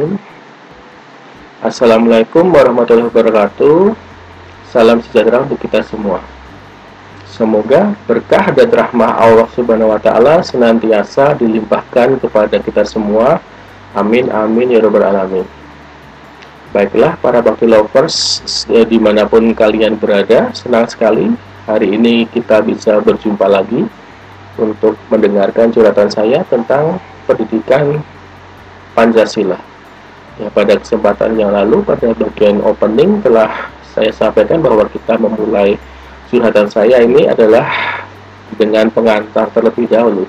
Bismillahirrahmanirrahim. Assalamualaikum warahmatullahi wabarakatuh. Salam sejahtera untuk kita semua. Semoga berkah dan rahmah Allah Subhanahu wa taala senantiasa dilimpahkan kepada kita semua. Amin amin ya rabbal alamin. Baiklah para bakti lovers ya, di mana pun kalian berada, senang sekali hari ini kita bisa berjumpa lagi untuk mendengarkan curhatan saya tentang pendidikan Pancasila. Ya, pada kesempatan yang lalu pada bagian opening telah saya sampaikan bahwa kita memulai curhatan saya ini adalah dengan pengantar terlebih dahulu.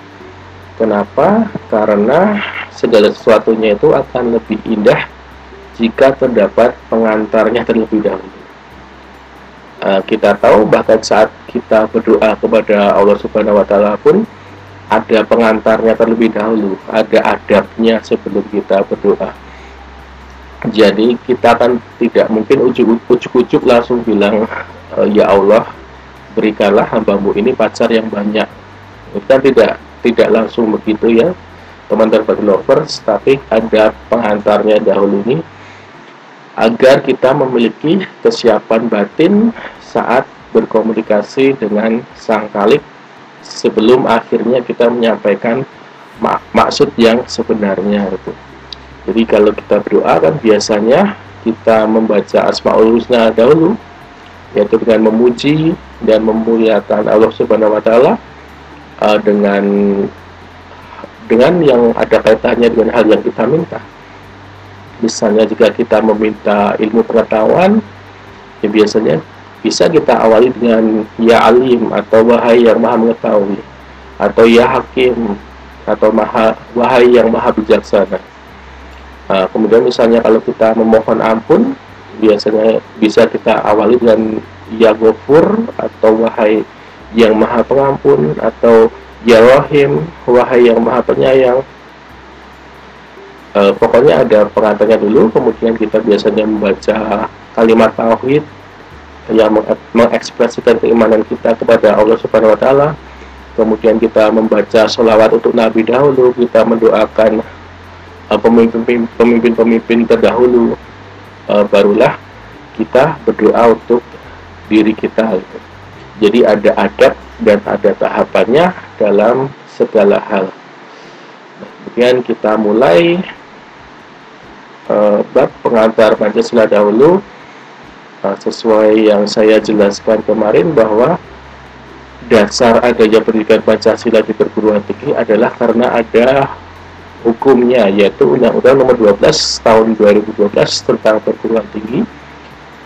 Kenapa? Karena segala sesuatunya itu akan lebih indah jika terdapat pengantarnya terlebih dahulu. Uh, kita tahu bahkan saat kita berdoa kepada Allah Subhanahu wa taala pun ada pengantarnya terlebih dahulu, ada adabnya sebelum kita berdoa. Jadi kita kan tidak mungkin ujuk-ujuk langsung bilang e, ya Allah berikanlah hambamu ini pacar yang banyak. Kita tidak tidak langsung begitu ya teman-teman bagi lovers, tapi ada pengantarnya dahulu ini agar kita memiliki kesiapan batin saat berkomunikasi dengan sang kalik sebelum akhirnya kita menyampaikan mak maksud yang sebenarnya itu. Jadi kalau kita berdoa kan biasanya kita membaca Asmaul Husna dahulu yaitu dengan memuji dan memuliakan Allah Subhanahu wa taala uh, dengan dengan yang ada kaitannya dengan hal yang kita minta. Misalnya jika kita meminta ilmu pengetahuan, ya biasanya bisa kita awali dengan ya alim atau wahai yang maha mengetahui atau ya hakim atau maha wahai yang maha bijaksana nah, kemudian misalnya kalau kita memohon ampun biasanya bisa kita awali dengan ya gofur atau wahai yang maha pengampun atau ya rahim wahai yang maha penyayang uh, pokoknya ada pengantarnya dulu kemudian kita biasanya membaca kalimat tauhid yang mengekspresikan keimanan kita kepada Allah Subhanahu wa taala. Kemudian kita membaca sholawat untuk Nabi dahulu, kita mendoakan pemimpin-pemimpin terdahulu, uh, barulah kita berdoa untuk diri kita. Jadi ada adab dan ada tahapannya dalam segala hal. Kemudian kita mulai uh, bab pengantar Pancasila dahulu sesuai yang saya jelaskan kemarin bahwa dasar adanya pendidikan Pancasila di perguruan tinggi adalah karena ada hukumnya yaitu Undang-Undang Nomor 12 Tahun 2012 tentang perguruan tinggi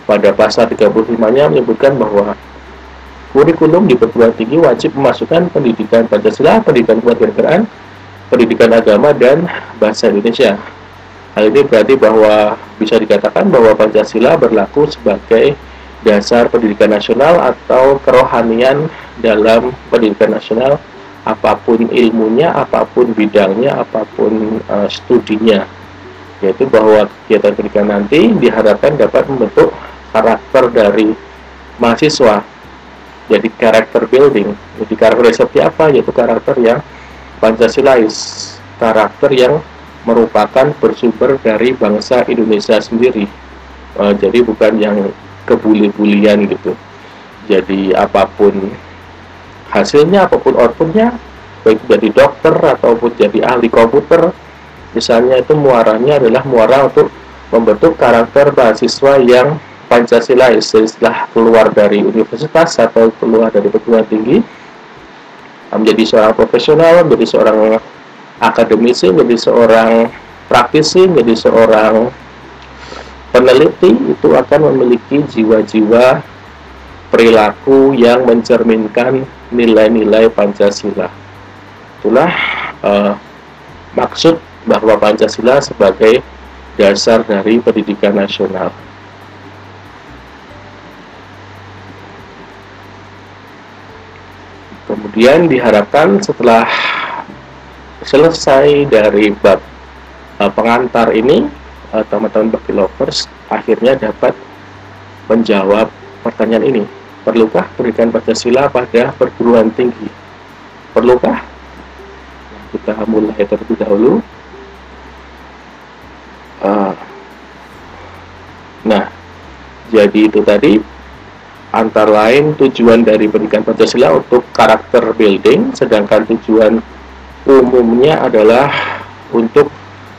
pada pasal 35-nya menyebutkan bahwa kurikulum di perguruan tinggi wajib memasukkan pendidikan Pancasila, pendidikan kewarganegaraan, pendidikan agama dan bahasa Indonesia. Hal ini berarti bahwa bisa dikatakan bahwa Pancasila berlaku sebagai dasar pendidikan nasional atau kerohanian dalam pendidikan nasional apa pun ilmunya, apa pun bidangnya, apa pun uh, studinya. Yaitu bahwa kegiatan pendidikan nanti diharapkan dapat membentuk karakter dari mahasiswa. Jadi karakter building. Jadi karakter seperti apa? Yaitu karakter yang Pancasilais, karakter yang merupakan bersumber dari bangsa Indonesia sendiri. Uh, jadi bukan yang kebuli-bulian gitu. Jadi apa pun hasilnya, apa pun outputnya, baik jadi dokter ataupun jadi ahli komputer, misalnya itu muaranya adalah muara untuk membentuk karakter mahasiswa yang Pancasilais setelah keluar dari universitas atau keluar dari perguruan tinggi menjadi seorang profesional, menjadi seorang akademisi, menjadi seorang praktisi, menjadi seorang peneliti itu akan memiliki jiwa-jiwa perilaku yang mencerminkan nilai-nilai Pancasila. Itulah uh, maksud bahwa Pancasila sebagai dasar dari pendidikan nasional. Kemudian diharapkan setelah selesai dari bab uh, pengantar ini uh, teman-teman bagi lovers akhirnya dapat menjawab pertanyaan ini perlukah pendidikan Pancasila pada perguruan tinggi? Perlukah? Kita mulai terlebih dahulu. Uh, nah jadi itu tadi antara lain tujuan dari pendidikan Pancasila untuk karakter building sedangkan tujuan umumnya adalah untuk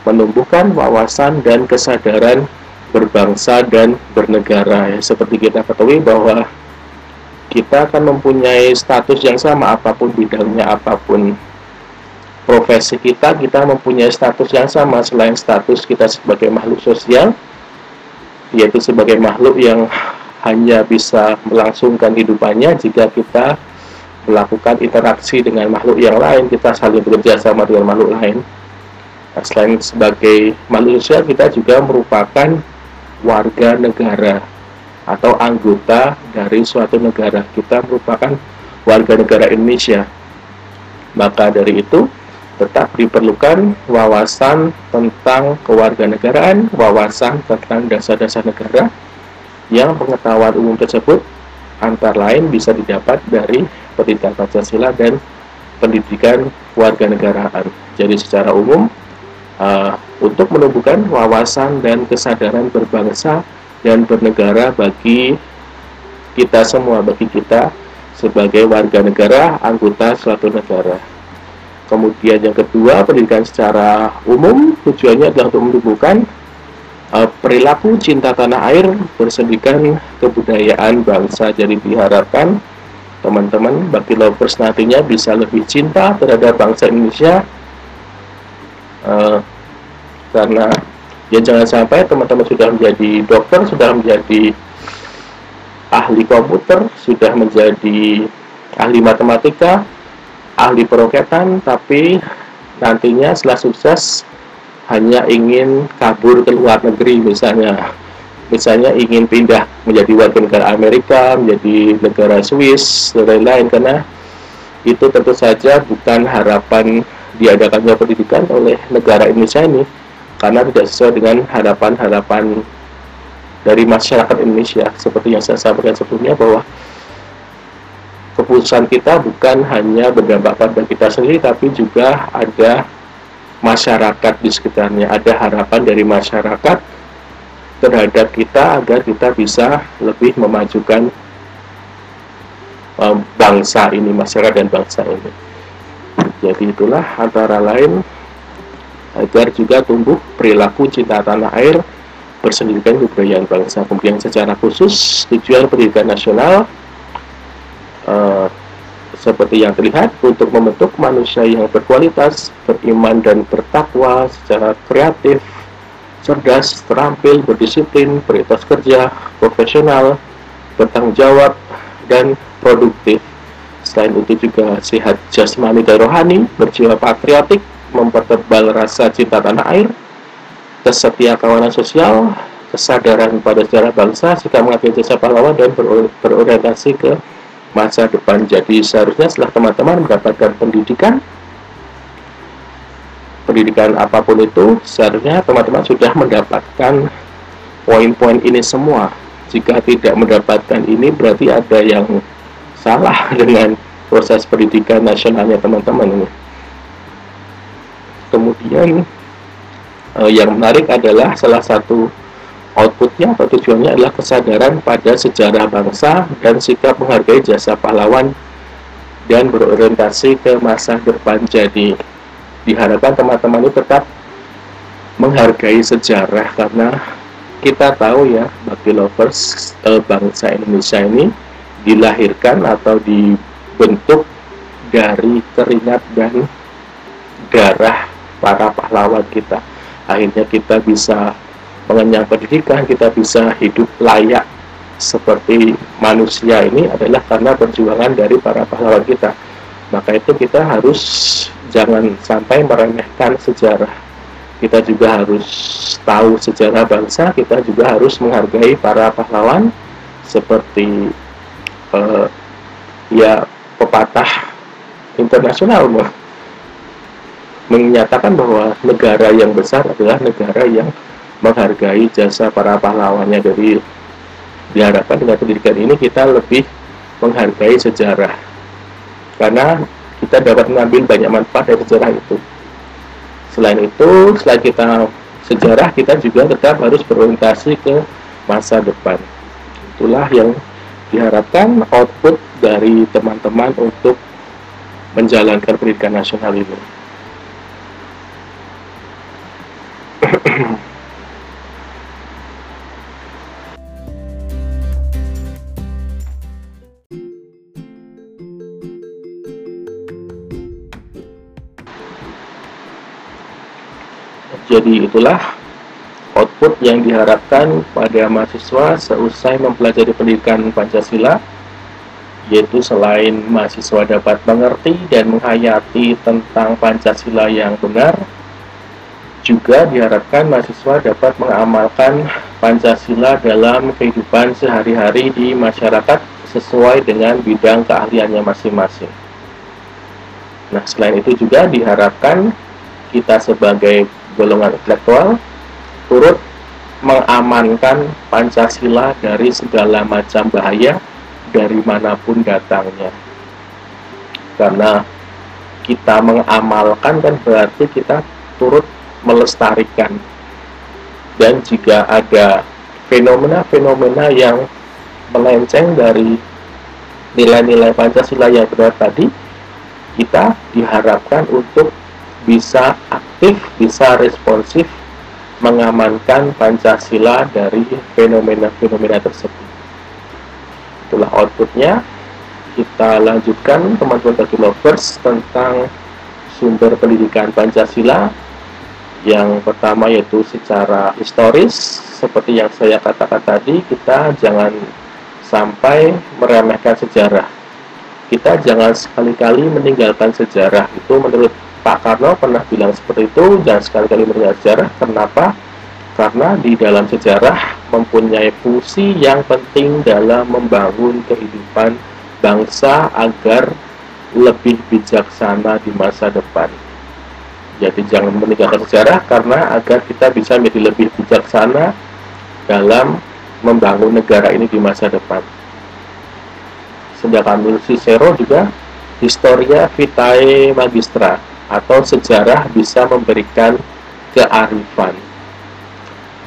menumbuhkan wawasan dan kesadaran berbangsa dan bernegara. Ya seperti kita ketahui bahwa kita akan mempunyai status yang sama apa pun bidangnya apa pun profesi kita kita mempunyai status yang sama. Selain status kita sebagai makhluk sosial yaitu sebagai makhluk yang hanya bisa melangsungkan hidupannya jika kita melakukan interaksi dengan makhluk yang lain kita saling bekerja sama dengan makhluk lain. Nah, selain sebagai sosial kita juga merupakan warga negara atau anggota dari suatu negara kita merupakan warga negara Indonesia maka dari itu tetap diperlukan wawasan tentang kewarganegaraan, wawasan tentang dasar-dasar negara yang pengetahuan umum tersebut antara lain bisa didapat dari pendidikan Pancasila dan pendidikan kewarganegaraan. Jadi secara umum uh, untuk menumbuhkan wawasan dan kesadaran berbangsa dan bernegara bagi kita semua, bagi kita sebagai warga negara, anggota suatu negara. Kemudian yang kedua, pendidikan secara umum tujuannya adalah untuk menumbuhkan uh, perilaku cinta tanah air, bersendikan kebudayaan bangsa. Jadi diharapkan teman-teman bagi lovers nantinya bisa lebih cinta terhadap bangsa Indonesia uh, karena ya jangan sampai teman-teman sudah menjadi dokter, sudah menjadi ahli komputer, sudah menjadi ahli matematika, ahli peroketan tapi nantinya setelah sukses hanya ingin kabur ke luar negeri misalnya. Misalnya ingin pindah menjadi warga negara Amerika menjadi negara Swiss dan lain-lain karena itu tentu saja bukan harapan diadakannya pendidikan oleh negara Indonesia ini karena tidak sesuai dengan harapan-harapan dari masyarakat Indonesia seperti yang saya sampaikan sebelumnya bahwa keputusan kita bukan hanya berdampak pada kita sendiri, tapi juga ada masyarakat di sekitarnya, ada harapan dari masyarakat terhadap kita agar kita bisa lebih memajukan um, bangsa ini, masyarakat dan bangsa ini. Jadi itulah antara lain agar juga tumbuh perilaku cinta tanah air, bersendikan kebudayaan bangsa. Kemudian secara khusus tujuan pendidikan nasional Eh, seperti yang terlihat untuk membentuk manusia yang berkualitas, beriman dan bertakwa secara kreatif, cerdas, terampil, berdisiplin, beritas kerja, profesional, bertanggung jawab, dan produktif. Selain itu juga sehat jasmani dan rohani, berjiwa patriotik, mempertebal rasa cinta tanah air, kesetia kawanan sosial, kesadaran pada sejarah bangsa, sikap mengabdi jasa pahlawan, dan berorientasi ke masa depan. Jadi seharusnya setelah teman-teman mendapatkan pendidikan, pendidikan apa pun itu, seharusnya teman-teman sudah mendapatkan poin-poin ini semua. Jika tidak mendapatkan ini, berarti ada yang salah dengan proses pendidikan nasionalnya teman-teman ini. Kemudian eh, yang menarik adalah salah satu Outputnya atau tujuannya adalah kesadaran pada sejarah bangsa dan sikap menghargai jasa pahlawan dan berorientasi ke masa depan. Jadi diharapkan teman-teman ini tetap menghargai sejarah karena kita tahu ya bagi lovers eh, bangsa Indonesia ini dilahirkan atau dibentuk dari keringat dan darah para pahlawan kita. Akhirnya kita bisa mengenyang pendidikan kita bisa hidup layak seperti manusia ini adalah karena perjuangan dari para pahlawan kita. Maka itu kita harus jangan sampai meremehkan sejarah. Kita juga harus tahu sejarah bangsa kita juga harus menghargai para pahlawan seperti uh, ya pepatah internasional menyatakan bahwa negara yang besar adalah negara yang menghargai jasa para pahlawannya. Dari diharapkan dengan pendidikan ini kita lebih menghargai sejarah. Karena kita dapat mengambil banyak manfaat dari sejarah itu. Selain itu selain kita sejarah kita juga tetap harus berorientasi ke masa depan. Itulah yang diharapkan output dari teman-teman untuk menjalankan pendidikan nasional ini Jadi itulah output yang diharapkan pada mahasiswa seusai mempelajari pendidikan Pancasila yaitu selain mahasiswa dapat mengerti dan menghayati tentang Pancasila yang benar juga diharapkan mahasiswa dapat mengamalkan Pancasila dalam kehidupan sehari-hari di masyarakat sesuai dengan bidang keahliannya masing-masing. Nah, selain itu juga diharapkan kita sebagai golongan intelektual turut mengamankan Pancasila dari segala macam bahaya dari mana pun datangnya. Karena kita mengamalkan kan berarti kita turut melestarikan. Dan jika ada fenomena-fenomena yang melenceng dari nilai-nilai Pancasila yang benar tadi, kita diharapkan untuk bisa aktif, bisa responsif mengamankan Pancasila dari fenomena-fenomena tersebut. Itulah outputnya. Kita lanjutkan teman-teman bagi lovers tentang sumber pendidikan Pancasila. Yang pertama yaitu secara historis, seperti yang saya katakan tadi, kita jangan sampai meremehkan sejarah. Kita jangan sekali-kali meninggalkan sejarah. Itu menurut Pak Karno pernah bilang seperti itu, jangan sekali-kali melihat sejarah. Kenapa? Karena di dalam sejarah mempunyai fungsi yang penting dalam membangun kehidupan bangsa agar lebih bijaksana di masa depan. Jadi jangan meninggalkan sejarah karena agar kita bisa menjadi lebih bijaksana dalam membangun negara ini di masa depan. Sedangkan menurut Cicero juga Historia Vitae Magistra atau sejarah bisa memberikan kearifan.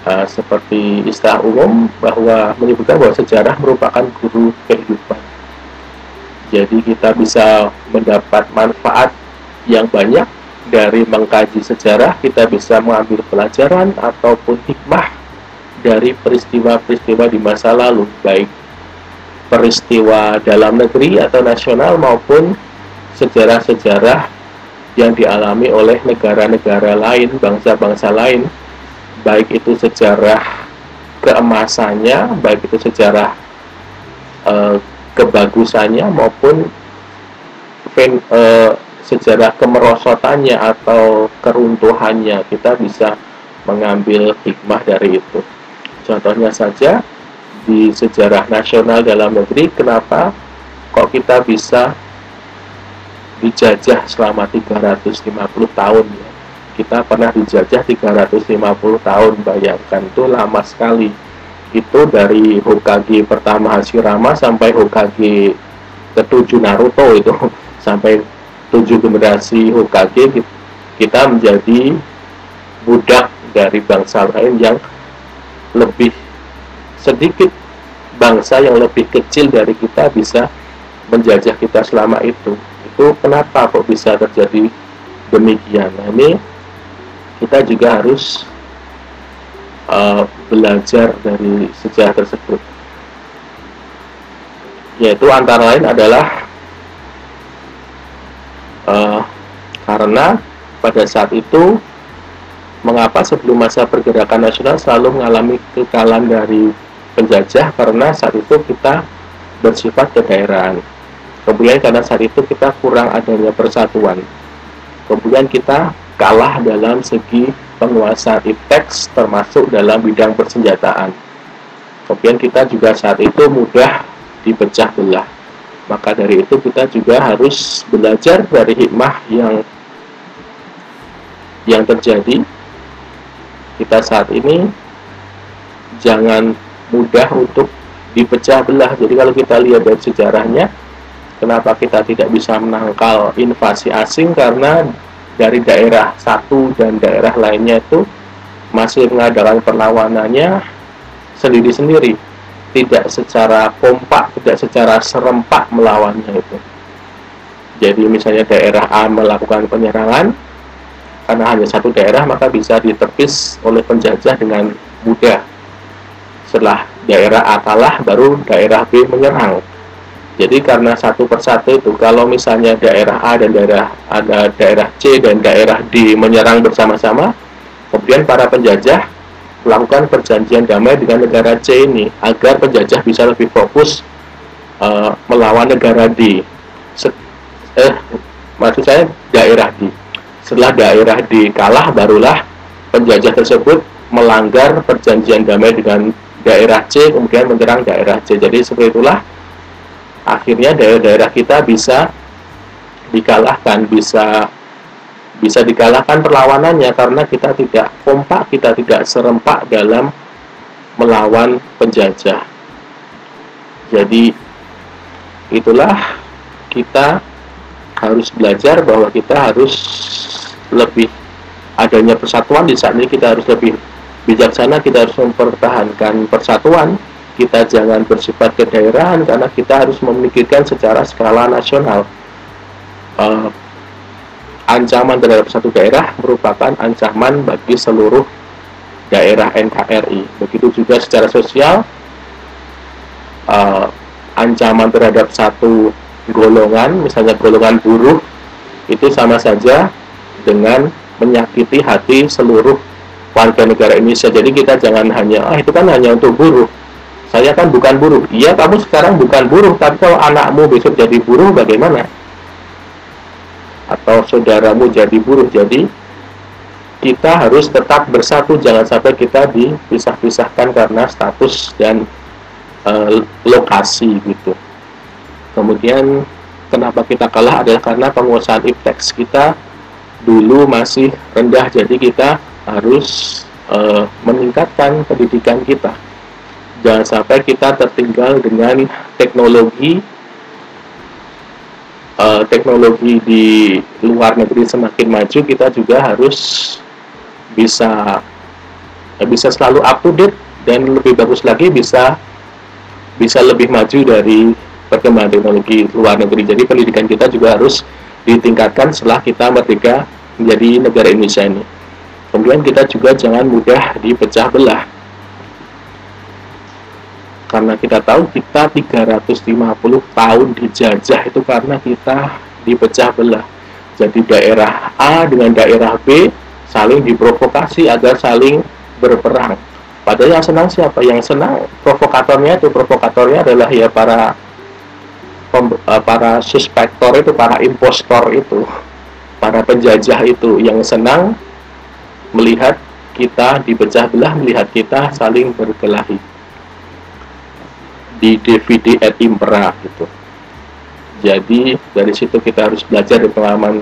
Uh, seperti istilah umum bahwa menyebutkan bahwa sejarah merupakan guru kehidupan. Jadi kita bisa mendapat manfaat yang banyak dari mengkaji sejarah, kita bisa mengambil pelajaran ataupun hikmah dari peristiwa-peristiwa di masa lalu, baik peristiwa dalam negeri atau nasional maupun sejarah-sejarah yang dialami oleh negara-negara lain, bangsa-bangsa lain, baik itu sejarah keemasannya, baik itu sejarah e, kebagusannya maupun fen, e, sejarah kemerosotannya atau keruntuhannya, kita bisa mengambil hikmah dari itu. Contohnya saja di sejarah nasional dalam negeri, kenapa kok kita bisa dijajah selama 350 tahun ya. Kita pernah dijajah 350 tahun, bayangkan itu lama sekali. Itu dari Hokage pertama Hashirama sampai Hokage ketujuh Naruto itu sampai tujuh generasi Hokage kita menjadi budak dari bangsa lain yang lebih sedikit bangsa yang lebih kecil dari kita bisa menjajah kita selama itu. Itu kenapa kok bisa terjadi demikian? Nah ini kita juga harus uh, belajar dari sejarah tersebut. Yaitu antara lain adalah uh, karena pada saat itu mengapa sebelum masa pergerakan nasional selalu mengalami kekalahan dari penjajah karena saat itu kita bersifat kedaerahan Kemudian karena saat itu kita kurang adanya persatuan. Kemudian kita kalah dalam segi penguasaan iptex termasuk dalam bidang persenjataan. Kemudian kita juga saat itu mudah dipecah belah. Maka dari itu kita juga harus belajar dari hikmah yang yang terjadi. Kita saat ini jangan mudah untuk dipecah belah. Jadi kalau kita lihat dari sejarahnya, Kenapa kita tidak bisa menangkal invasi asing? Karena dari daerah satu dan daerah lainnya itu masih mengadakan perlawanannya sendiri-sendiri tidak secara kompak tidak secara serempak melawannya itu. Jadi misalnya daerah A melakukan penyerangan karena hanya satu daerah maka bisa diterpis oleh penjajah dengan mudah. Setelah daerah A kalah baru daerah B menyerang. Jadi karena satu persatu itu, kalau misalnya daerah A dan daerah ada daerah C dan daerah D menyerang bersama-sama, kemudian para penjajah melakukan perjanjian damai dengan negara C ini agar penjajah bisa lebih fokus uh, melawan negara D. Set, eh, maksud saya daerah D. Setelah daerah D kalah, barulah penjajah tersebut melanggar perjanjian damai dengan daerah C, kemudian menyerang daerah C. Jadi seperti itulah akhirnya daerah-daerah kita bisa dikalahkan, bisa bisa dikalahkan perlawanannya karena kita tidak kompak, kita tidak serempak dalam melawan penjajah. Jadi itulah kita harus belajar bahwa kita harus lebih adanya persatuan di saat ini kita harus lebih bijaksana, kita harus mempertahankan persatuan kita jangan bersifat kedaerahan karena kita harus memikirkan secara skala nasional. Uh, ancaman terhadap satu daerah merupakan ancaman bagi seluruh daerah NKRI. Begitu juga secara sosial, uh, ancaman terhadap satu golongan, misalnya golongan buruh, itu sama saja dengan menyakiti hati seluruh warga negara Indonesia. Jadi kita jangan hanya, ah itu kan hanya untuk buruh saya kan bukan buruh. Iya, kamu sekarang bukan buruh, tapi kalau anakmu besok jadi buruh bagaimana? Atau saudaramu jadi buruh. Jadi kita harus tetap bersatu, jangan sampai kita dipisah-pisahkan karena status dan e, lokasi gitu. Kemudian kenapa kita kalah adalah karena penguasaan iptex kita dulu masih rendah, jadi kita harus e, meningkatkan pendidikan kita jangan sampai kita tertinggal dengan teknologi uh, teknologi di luar negeri semakin maju kita juga harus bisa bisa selalu up to date dan lebih bagus lagi bisa bisa lebih maju dari perkembangan teknologi luar negeri. Jadi pendidikan kita juga harus ditingkatkan setelah kita merdeka menjadi negara Indonesia ini. Kemudian kita juga jangan mudah dipecah belah karena kita tahu kita 350 tahun dijajah itu karena kita dipecah belah. Jadi daerah A dengan daerah B saling diprovokasi agar saling berperang. Padahal yang senang siapa? yang senang provokatornya itu provokatornya adalah ya para eh, para suspektor itu para impostor itu para penjajah itu. Yang senang melihat kita dipecah belah melihat kita saling berkelahi di DVD et impera gitu. Jadi dari situ kita harus belajar dari pengalaman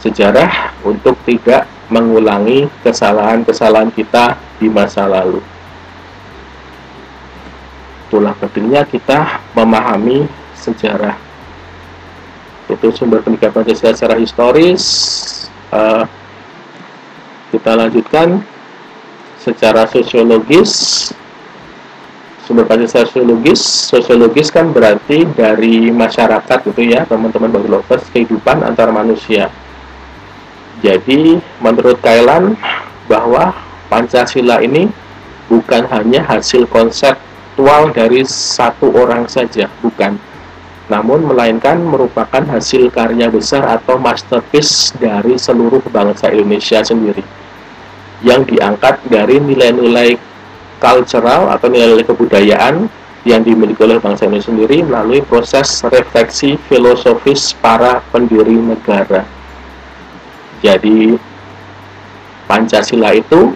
sejarah untuk tidak mengulangi kesalahan-kesalahan kita di masa lalu. Itulah pentingnya kita memahami sejarah. Itu sumber pendidikan Pancasila secara historis. Uh, kita lanjutkan secara sosiologis sumber Pancasila sosiologis sosiologis kan berarti dari masyarakat gitu ya teman-teman bagi lovers kehidupan antar manusia. Jadi menurut Kailan bahwa Pancasila ini bukan hanya hasil konseptual dari satu orang saja bukan. Namun melainkan merupakan hasil karya besar atau masterpiece dari seluruh bangsa Indonesia sendiri yang diangkat dari nilai-nilai cultural atau nilai-nilai kebudayaan yang dimiliki oleh bangsa ini sendiri melalui proses refleksi filosofis para pendiri negara. Jadi Pancasila itu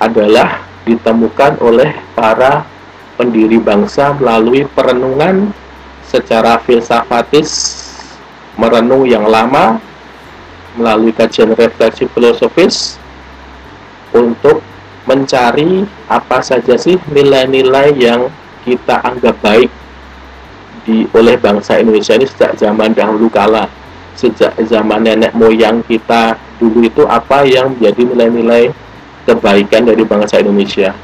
adalah ditemukan oleh para pendiri bangsa melalui perenungan secara filsafatis merenung yang lama melalui kajian refleksi filosofis untuk mencari apa saja sih nilai-nilai yang kita anggap baik di oleh bangsa Indonesia ini sejak zaman dahulu kala sejak zaman nenek moyang kita dulu itu apa yang menjadi nilai-nilai kebaikan dari bangsa Indonesia.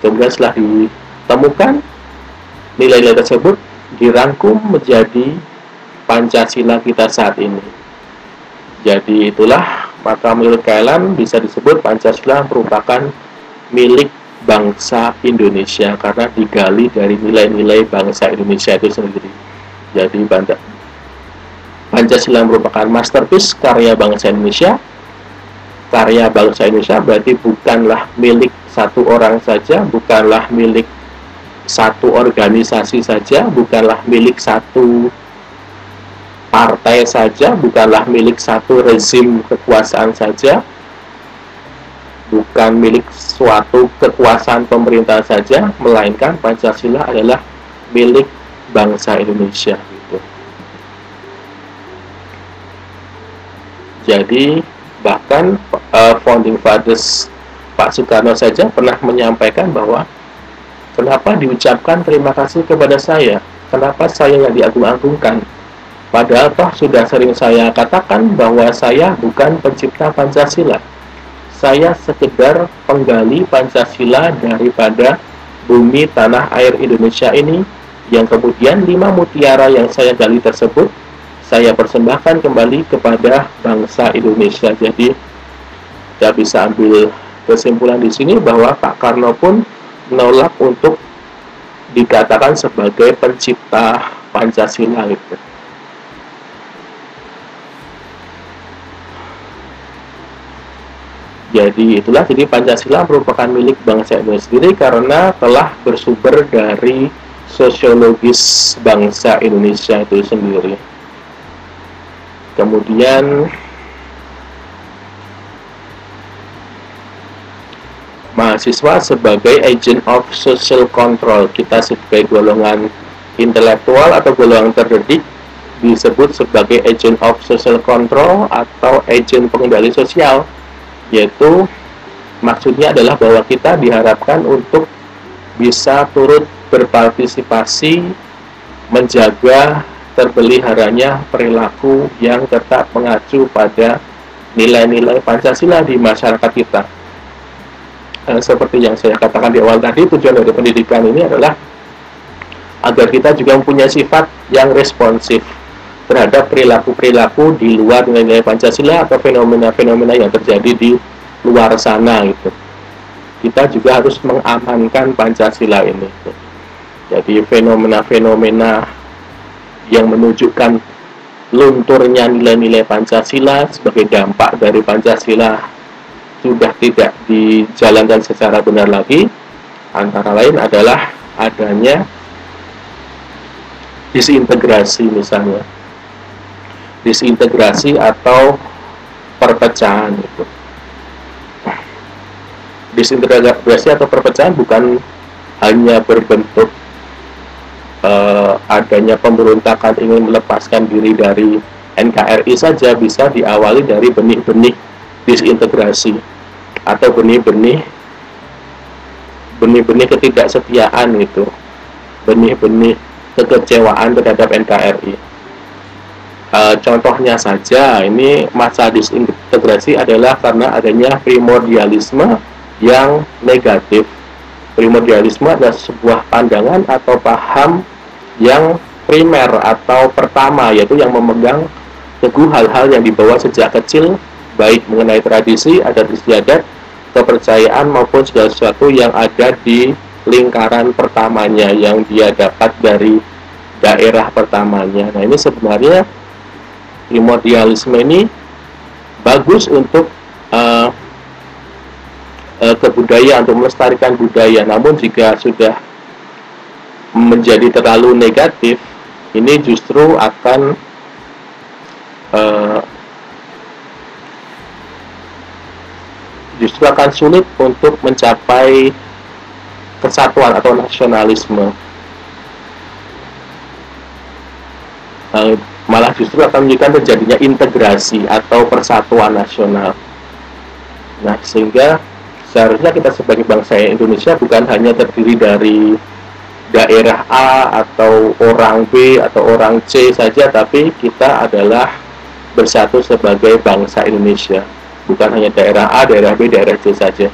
Kemudian setelah ditemukan nilai-nilai tersebut dirangkum menjadi Pancasila kita saat ini. Jadi itulah maka menurut KLM bisa disebut Pancasila merupakan milik bangsa Indonesia karena digali dari nilai-nilai bangsa Indonesia itu sendiri. Jadi Pancasila merupakan masterpiece karya bangsa Indonesia. Karya bangsa Indonesia berarti bukanlah milik satu orang saja, bukanlah milik satu organisasi saja, bukanlah milik satu partai saja, bukanlah milik satu rezim kekuasaan saja, bukan milik suatu kekuasaan pemerintah saja, melainkan Pancasila adalah milik bangsa Indonesia. Gitu. Jadi bahkan uh, founding fathers Pak Soekarno saja pernah menyampaikan bahwa kenapa diucapkan terima kasih kepada saya, kenapa saya yang diagung-agungkan. Padahal toh sudah sering saya katakan bahwa saya bukan pencipta Pancasila saya sekedar penggali Pancasila daripada bumi tanah air Indonesia ini yang kemudian lima mutiara yang saya gali tersebut saya persembahkan kembali kepada bangsa Indonesia. Jadi kita bisa ambil kesimpulan di sini bahwa Pak Karno pun menolak untuk dikatakan sebagai pencipta Pancasila itu. Jadi itulah jadi Pancasila merupakan milik bangsa Indonesia sendiri karena telah bersumber dari sosiologis bangsa Indonesia itu sendiri. Kemudian mahasiswa sebagai agent of social control kita sebagai golongan intelektual atau golongan terdidik disebut sebagai agent of social control atau agent pengendali sosial yaitu maksudnya adalah bahwa kita diharapkan untuk bisa turut berpartisipasi menjaga terpeliharanya perilaku yang tetap mengacu pada nilai-nilai Pancasila di masyarakat kita. Eh, seperti yang saya katakan di awal tadi, tujuan dari pendidikan ini adalah agar kita juga mempunyai sifat yang responsif terhadap perilaku-perilaku di luar nilai-nilai Pancasila atau fenomena-fenomena yang terjadi di luar sana gitu. Kita juga harus mengamankan Pancasila ini. Gitu. Jadi fenomena-fenomena yang menunjukkan lunturnya nilai-nilai Pancasila sebagai dampak dari Pancasila sudah tidak dijalankan secara benar lagi antara lain adalah adanya disintegrasi misalnya disintegrasi atau perpecahan itu. Disintegrasi atau perpecahan bukan hanya berbentuk uh, adanya pemberontakan ingin melepaskan diri dari NKRI saja bisa diawali dari benih-benih disintegrasi atau benih-benih benih-benih ketidaksetiaan itu benih-benih kekecewaan terhadap NKRI Uh, contohnya saja, ini masa disintegrasi adalah karena adanya primordialisme yang negatif. Primordialisme adalah sebuah pandangan atau paham yang primer atau pertama, yaitu yang memegang teguh hal-hal yang dibawa sejak kecil, baik mengenai tradisi, adat istiadat, kepercayaan maupun segala sesuatu yang ada di lingkaran pertamanya yang dia dapat dari daerah pertamanya. Nah, ini sebenarnya primordialisme ini bagus untuk uh, uh, kebudayaan untuk melestarikan budaya. Namun jika sudah menjadi terlalu negatif ini justru akan uh, justru akan sulit untuk mencapai kesatuan atau nasionalisme malah justru akan menunjukkan terjadinya integrasi atau persatuan nasional. Nah, sehingga seharusnya kita sebagai bangsa Indonesia bukan hanya terdiri dari daerah A atau orang B atau orang C saja, tapi kita adalah bersatu sebagai bangsa Indonesia. Bukan hanya daerah A, daerah B, daerah C saja.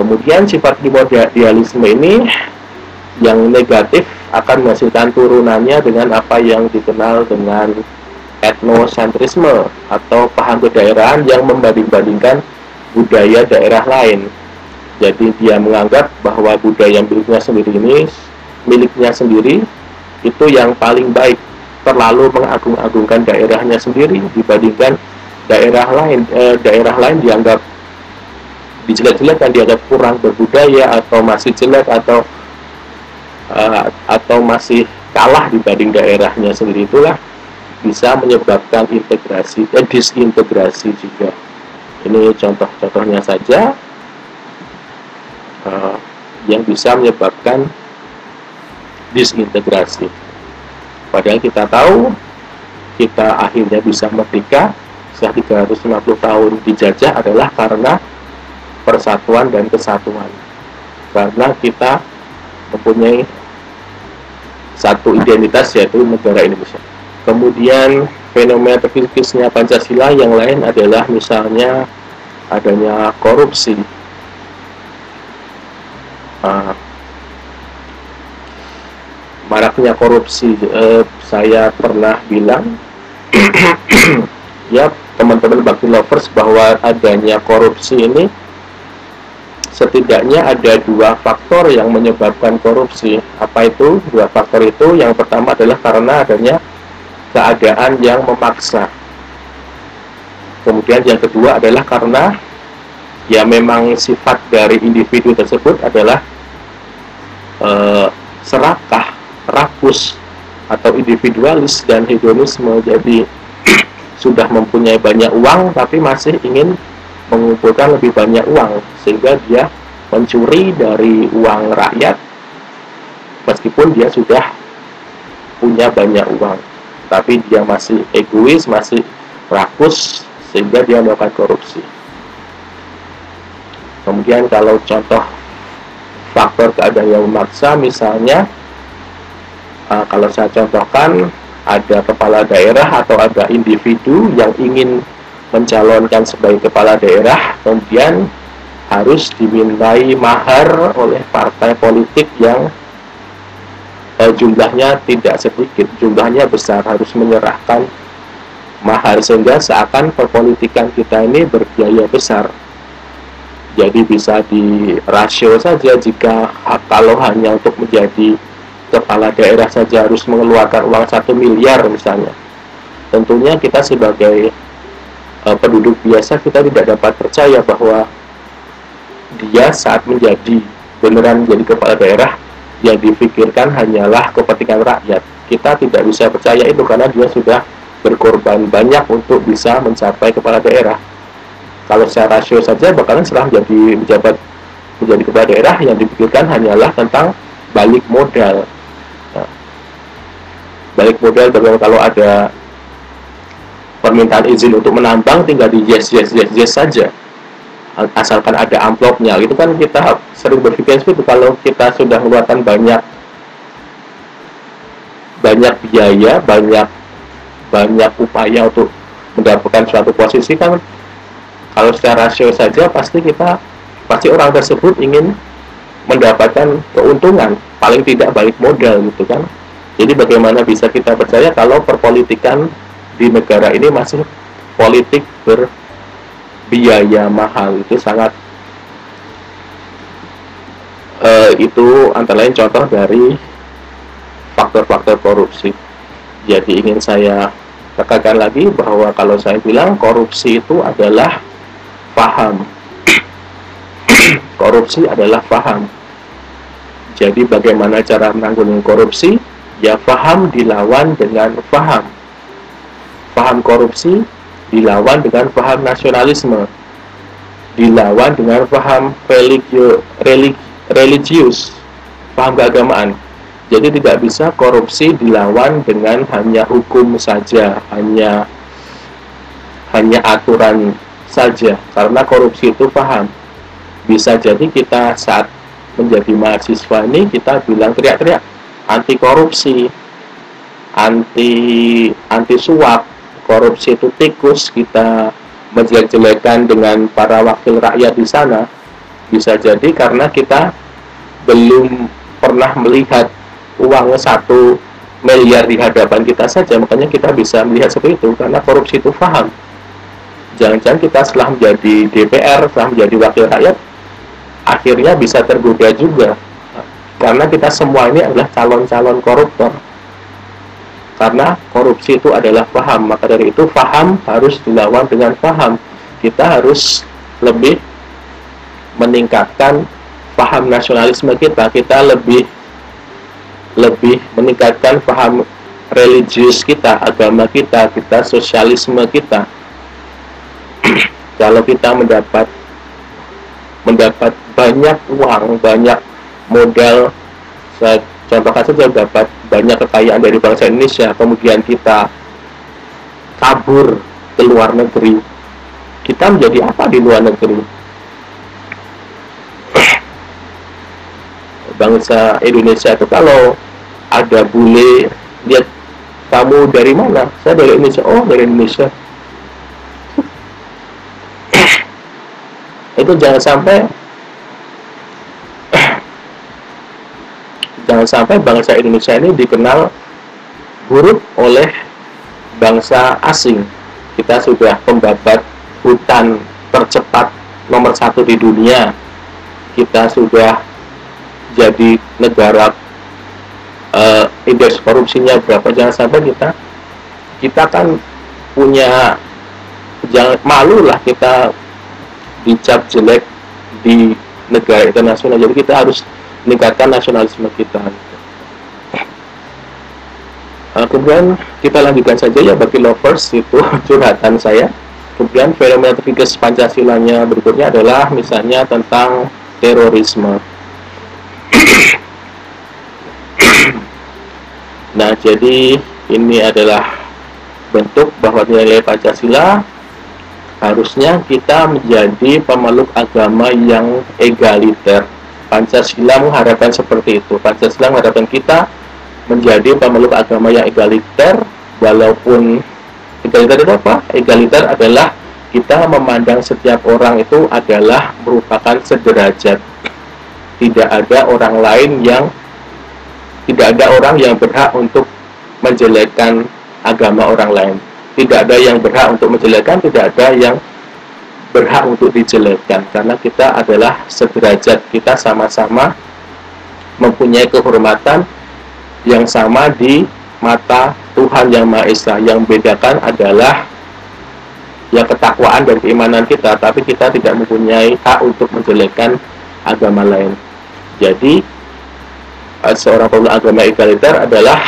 kemudian sifat primordialisme ini yang negatif akan menghasilkan turunannya dengan apa yang dikenal dengan etnosentrisme atau paham kedaerahan yang membanding-bandingkan budaya daerah lain. Jadi dia menganggap bahwa budaya miliknya sendiri ini miliknya sendiri itu yang paling baik terlalu mengagung-agungkan daerahnya sendiri dibandingkan daerah lain eh, daerah lain dianggap dijelek-jelekan dianggap kurang berbudaya atau masih jelek atau uh, atau masih kalah dibanding daerahnya sendiri itulah bisa menyebabkan integrasi eh, disintegrasi juga ini contoh-contohnya saja uh, yang bisa menyebabkan disintegrasi. Padahal kita tahu kita akhirnya bisa merdeka setelah 350 tahun dijajah adalah karena persatuan dan kesatuan. Karena kita mempunyai satu identitas yaitu negara Indonesia. Kemudian fenomena terkikisnya Pancasila yang lain adalah misalnya adanya korupsi. Uh, maraknya korupsi uh, saya pernah bilang ya teman-teman bakti lovers bahwa adanya korupsi ini setidaknya ada dua faktor yang menyebabkan korupsi apa itu dua faktor itu yang pertama adalah karena adanya keadaan yang memaksa. Kemudian yang kedua adalah karena ya memang sifat dari individu tersebut adalah e, serakah, rakus atau individualis dan hedonisme. Jadi sudah mempunyai banyak uang tapi masih ingin mengumpulkan lebih banyak uang sehingga dia mencuri dari uang rakyat meskipun dia sudah punya banyak uang tapi dia masih egois, masih rakus sehingga dia melakukan korupsi. Kemudian kalau contoh faktor keadaan yang memaksa misalnya uh, kalau saya contohkan ada kepala daerah atau ada individu yang ingin mencalonkan sebagai kepala daerah kemudian harus dimintai mahar oleh partai politik yang eh, jumlahnya tidak sedikit, jumlahnya besar harus menyerahkan mahar sehingga seakan perpolitikan kita ini berbiaya besar. Jadi bisa di rasio saja jika kalau hanya untuk menjadi kepala daerah saja harus mengeluarkan uang satu miliar misalnya. Tentunya kita sebagai uh, penduduk biasa kita tidak dapat percaya bahwa dia saat menjadi beneran menjadi kepala daerah yang dipikirkan hanyalah kepentingan rakyat. Kita tidak bisa percaya itu karena dia sudah berkorban banyak untuk bisa mencapai kepala daerah. Kalau secara rasio saja bakalan setelah menjadi pejabat menjadi kepala daerah yang dipikirkan hanyalah tentang balik modal. Nah, balik modal kalau ada permintaan izin untuk menambang tinggal di yes yes yes yes saja. Asalkan ada amplopnya. Itu kan kita sering berpikir seperti kalau kita sudah mengeluarkan banyak banyak biaya banyak banyak upaya untuk mendapatkan suatu posisi kan kalau secara rasio saja pasti kita pasti orang tersebut ingin mendapatkan keuntungan. Paling tidak balik modal gitu kan. Jadi bagaimana bisa kita percaya kalau perpolitikan di negara ini masih politik ber biaya mahal itu sangat uh, itu antara lain contoh dari faktor-faktor korupsi. Jadi ingin saya tekankan lagi bahwa kalau saya bilang korupsi itu adalah paham. korupsi adalah paham. Jadi bagaimana cara menanggulangi korupsi? Ya paham dilawan dengan paham. Paham korupsi dilawan dengan paham nasionalisme, dilawan dengan paham religio, relig, religius, paham keagamaan. Jadi tidak bisa korupsi dilawan dengan hanya hukum saja, hanya hanya aturan saja, karena korupsi itu paham. Bisa jadi kita saat menjadi mahasiswa ini kita bilang teriak-teriak anti korupsi, anti anti suap, korupsi itu tikus, kita menjelek-jelekan dengan para wakil rakyat di sana, Bisa jadi karena kita belum pernah melihat uang satu miliar di hadapan kita saja, makanya kita bisa melihat seperti itu karena korupsi itu paham. Jangan-jangan kita setelah menjadi DPR, setelah menjadi wakil rakyat, akhirnya bisa tergoda juga. Karena kita semua ini adalah calon-calon koruptor karena korupsi itu adalah paham maka dari itu paham harus dilawan dengan paham kita harus lebih meningkatkan paham nasionalisme kita. Kita lebih lebih meningkatkan paham religius kita agama kita kita sosialisme kita. Kalau kita mendapat mendapat banyak uang banyak modal contohkan saja dapat banyak kekayaan dari bangsa Indonesia kemudian kita kabur ke luar negeri kita menjadi apa di luar negeri? Bangsa Indonesia itu kalau ada bule lihat kamu dari mana? Saya dari Indonesia. Oh dari Indonesia. Itu jangan sampai jangan sampai bangsa Indonesia ini dikenal buruk oleh bangsa asing. Kita sudah pembabat hutan tercepat nomor satu di dunia. Kita sudah jadi negara uh, indeks korupsinya berapa jangan sampai kita kita kan punya jangan malu lah kita dicap jelek di negara internasional jadi kita harus meningkatkan nasionalisme kita. Uh, kemudian kita lanjutkan saja ya bagi lovers itu curhatan saya. Kemudian fenomena terfikir Pancasilanya berikutnya adalah misalnya tentang terorisme. nah, jadi ini adalah bentuk bahwa nilai Pancasila harusnya kita menjadi pemeluk agama yang egaliter Pancasila mengharapkan seperti itu. Pancasila mengharapkan kita menjadi pemeluk agama yang egaliter, walaupun egaliter itu apa? Egaliter adalah kita memandang setiap orang itu adalah merupakan sederajat. Tidak ada orang lain yang tidak ada orang yang berhak untuk menjelekkan agama orang lain. Tidak ada yang berhak untuk menjelekkan, tidak ada yang berhak untuk dijelekkan karena kita adalah sederajat. Kita sama-sama mempunyai kehormatan yang sama di mata Tuhan yang Maha Esa. Yang bedakan adalah yang ketakwaan dan keimanan kita tapi kita tidak mempunyai hak untuk menjelekkan agama lain. Jadi eh, seorang pemeluk agama egaliter adalah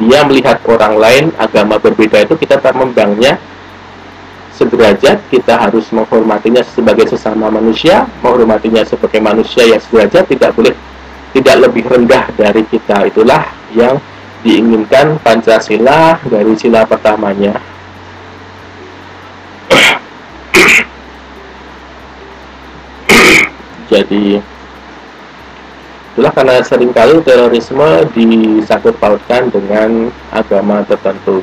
dia melihat orang lain agama berbeda itu kita tak memandangnya sederajat kita harus menghormatinya sebagai sesama manusia menghormatinya sebagai manusia yang sederajat tidak boleh tidak lebih rendah dari kita. Itulah yang diinginkan Pancasila dari sila pertamanya. Jadi itulah karena sering kali terorisme disangkut pautkan dengan agama tertentu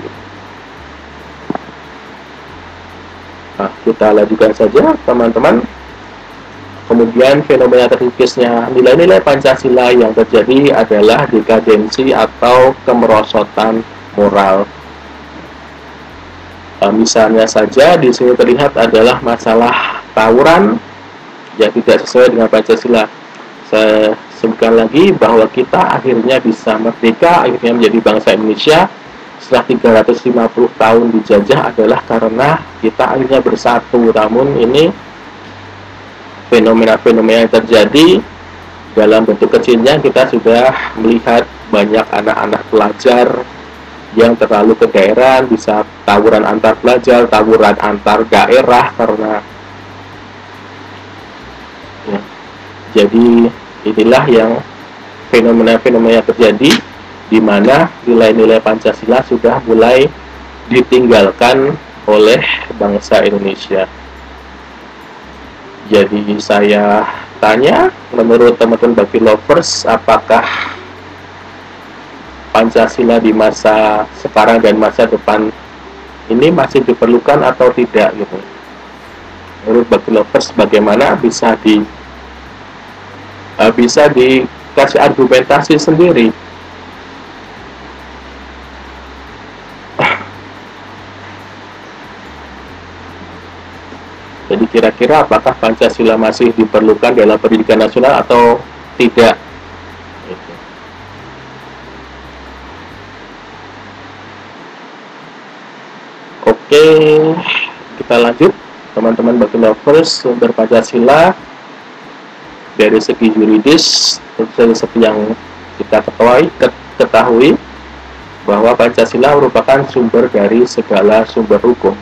Nah, kita lanjutkan saja teman-teman. Kemudian fenomena terkikisnya nilai-nilai Pancasila yang terjadi adalah dekadensi atau kemerosotan moral. E, misalnya saja di sini terlihat adalah masalah tawuran yang tidak sesuai dengan Pancasila. Saya sebutkan lagi bahwa kita akhirnya bisa merdeka, akhirnya menjadi bangsa Indonesia setelah 350 tahun dijajah adalah karena kita akhirnya bersatu. Namun ini fenomena-fenomena yang terjadi dalam bentuk kecilnya kita sudah melihat banyak anak-anak pelajar yang terlalu ke daerah bisa tawuran antar pelajar, tawuran antar daerah karena ya, jadi inilah yang fenomena-fenomena yang terjadi di mana nilai-nilai Pancasila sudah mulai ditinggalkan oleh bangsa Indonesia. Jadi saya tanya, menurut teman-teman bagi lovers, apakah Pancasila di masa sekarang dan masa depan ini masih diperlukan atau tidak gitu? menurut bagi lovers bagaimana bisa di uh, bisa dikasih argumentasi sendiri Jadi kira-kira apakah Pancasila masih diperlukan dalam pendidikan nasional atau tidak? Oke, kita lanjut teman-teman bagi lovers sumber Pancasila dari segi yuridis seperti yang kita ketahui, ketahui bahwa Pancasila merupakan sumber dari segala sumber hukum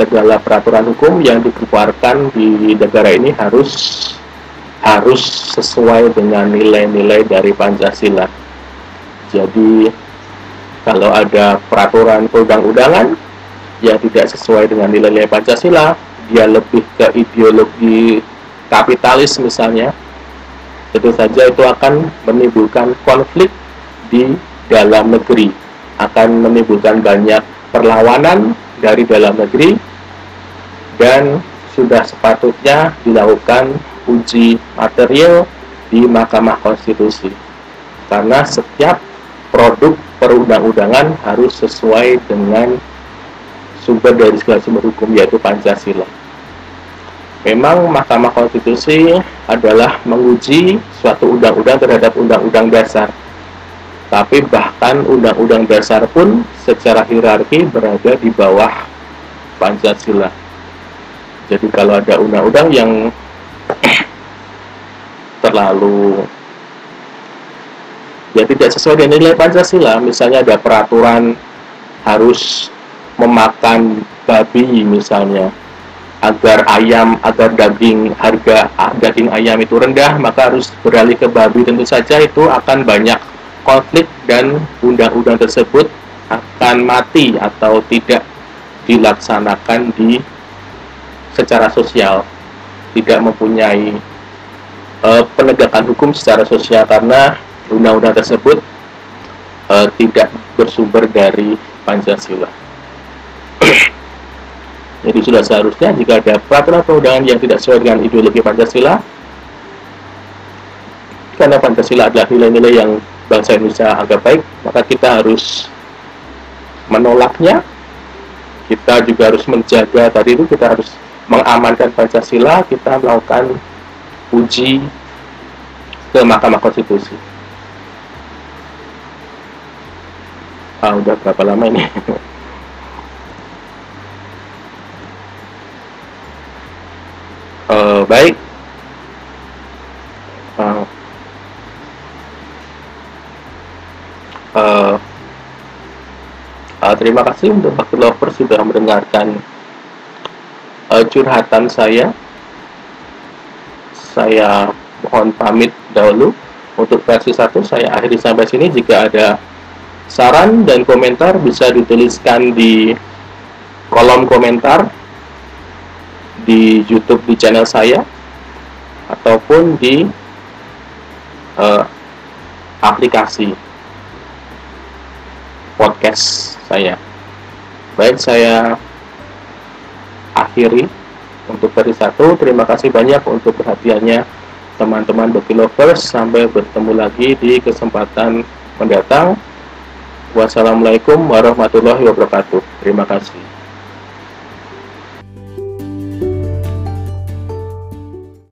segala peraturan hukum yang dikeluarkan di negara ini harus harus sesuai dengan nilai-nilai dari Pancasila. Jadi kalau ada peraturan perundang-undangan yang tidak sesuai dengan nilai-nilai Pancasila, dia lebih ke ideologi kapitalis misalnya, tentu saja itu akan menimbulkan konflik di dalam negeri, akan menimbulkan banyak perlawanan dari dalam negeri dan sudah sepatutnya dilakukan uji material di Mahkamah Konstitusi karena setiap produk perundang-undangan harus sesuai dengan sumber dari segala sumber hukum yaitu Pancasila. Memang Mahkamah Konstitusi adalah menguji suatu undang-undang terhadap undang-undang dasar. Tapi bahkan undang-undang dasar pun secara hierarki berada di bawah Pancasila. Jadi kalau ada undang-undang yang terlalu ya tidak sesuai dengan nilai Pancasila, misalnya ada peraturan harus memakan babi misalnya agar ayam agar daging harga daging ayam itu rendah maka harus beralih ke babi. Tentu saja itu akan banyak konflik dan undang-undang tersebut akan mati atau tidak dilaksanakan di secara sosial tidak mempunyai uh, penegakan hukum secara sosial karena undang-undang tersebut uh, tidak bersumber dari Pancasila. Jadi sudah seharusnya jika ada peraturan perundangan yang tidak sesuai dengan ideologi Pancasila, karena Pancasila adalah nilai-nilai yang bangsa Indonesia agak baik, maka kita harus menolaknya. Kita juga harus menjaga tadi itu kita harus mengamankan Pancasila, kita melakukan uji ke Mahkamah Konstitusi. Ah, udah berapa lama ini? uh, baik. Uh, uh, uh, terima kasih untuk Pak Lover sudah mendengarkan curhatan saya. Saya mohon pamit dahulu. Untuk versi 1 saya akhiri sampai sini. Jika ada saran dan komentar bisa dituliskan di kolom komentar di YouTube di channel saya ataupun di uh, aplikasi podcast saya. Baik, saya akhiri untuk versi satu. Terima kasih banyak untuk perhatiannya teman-teman Doki Lovers. Sampai bertemu lagi di kesempatan mendatang. Wassalamualaikum warahmatullahi wabarakatuh. Terima kasih.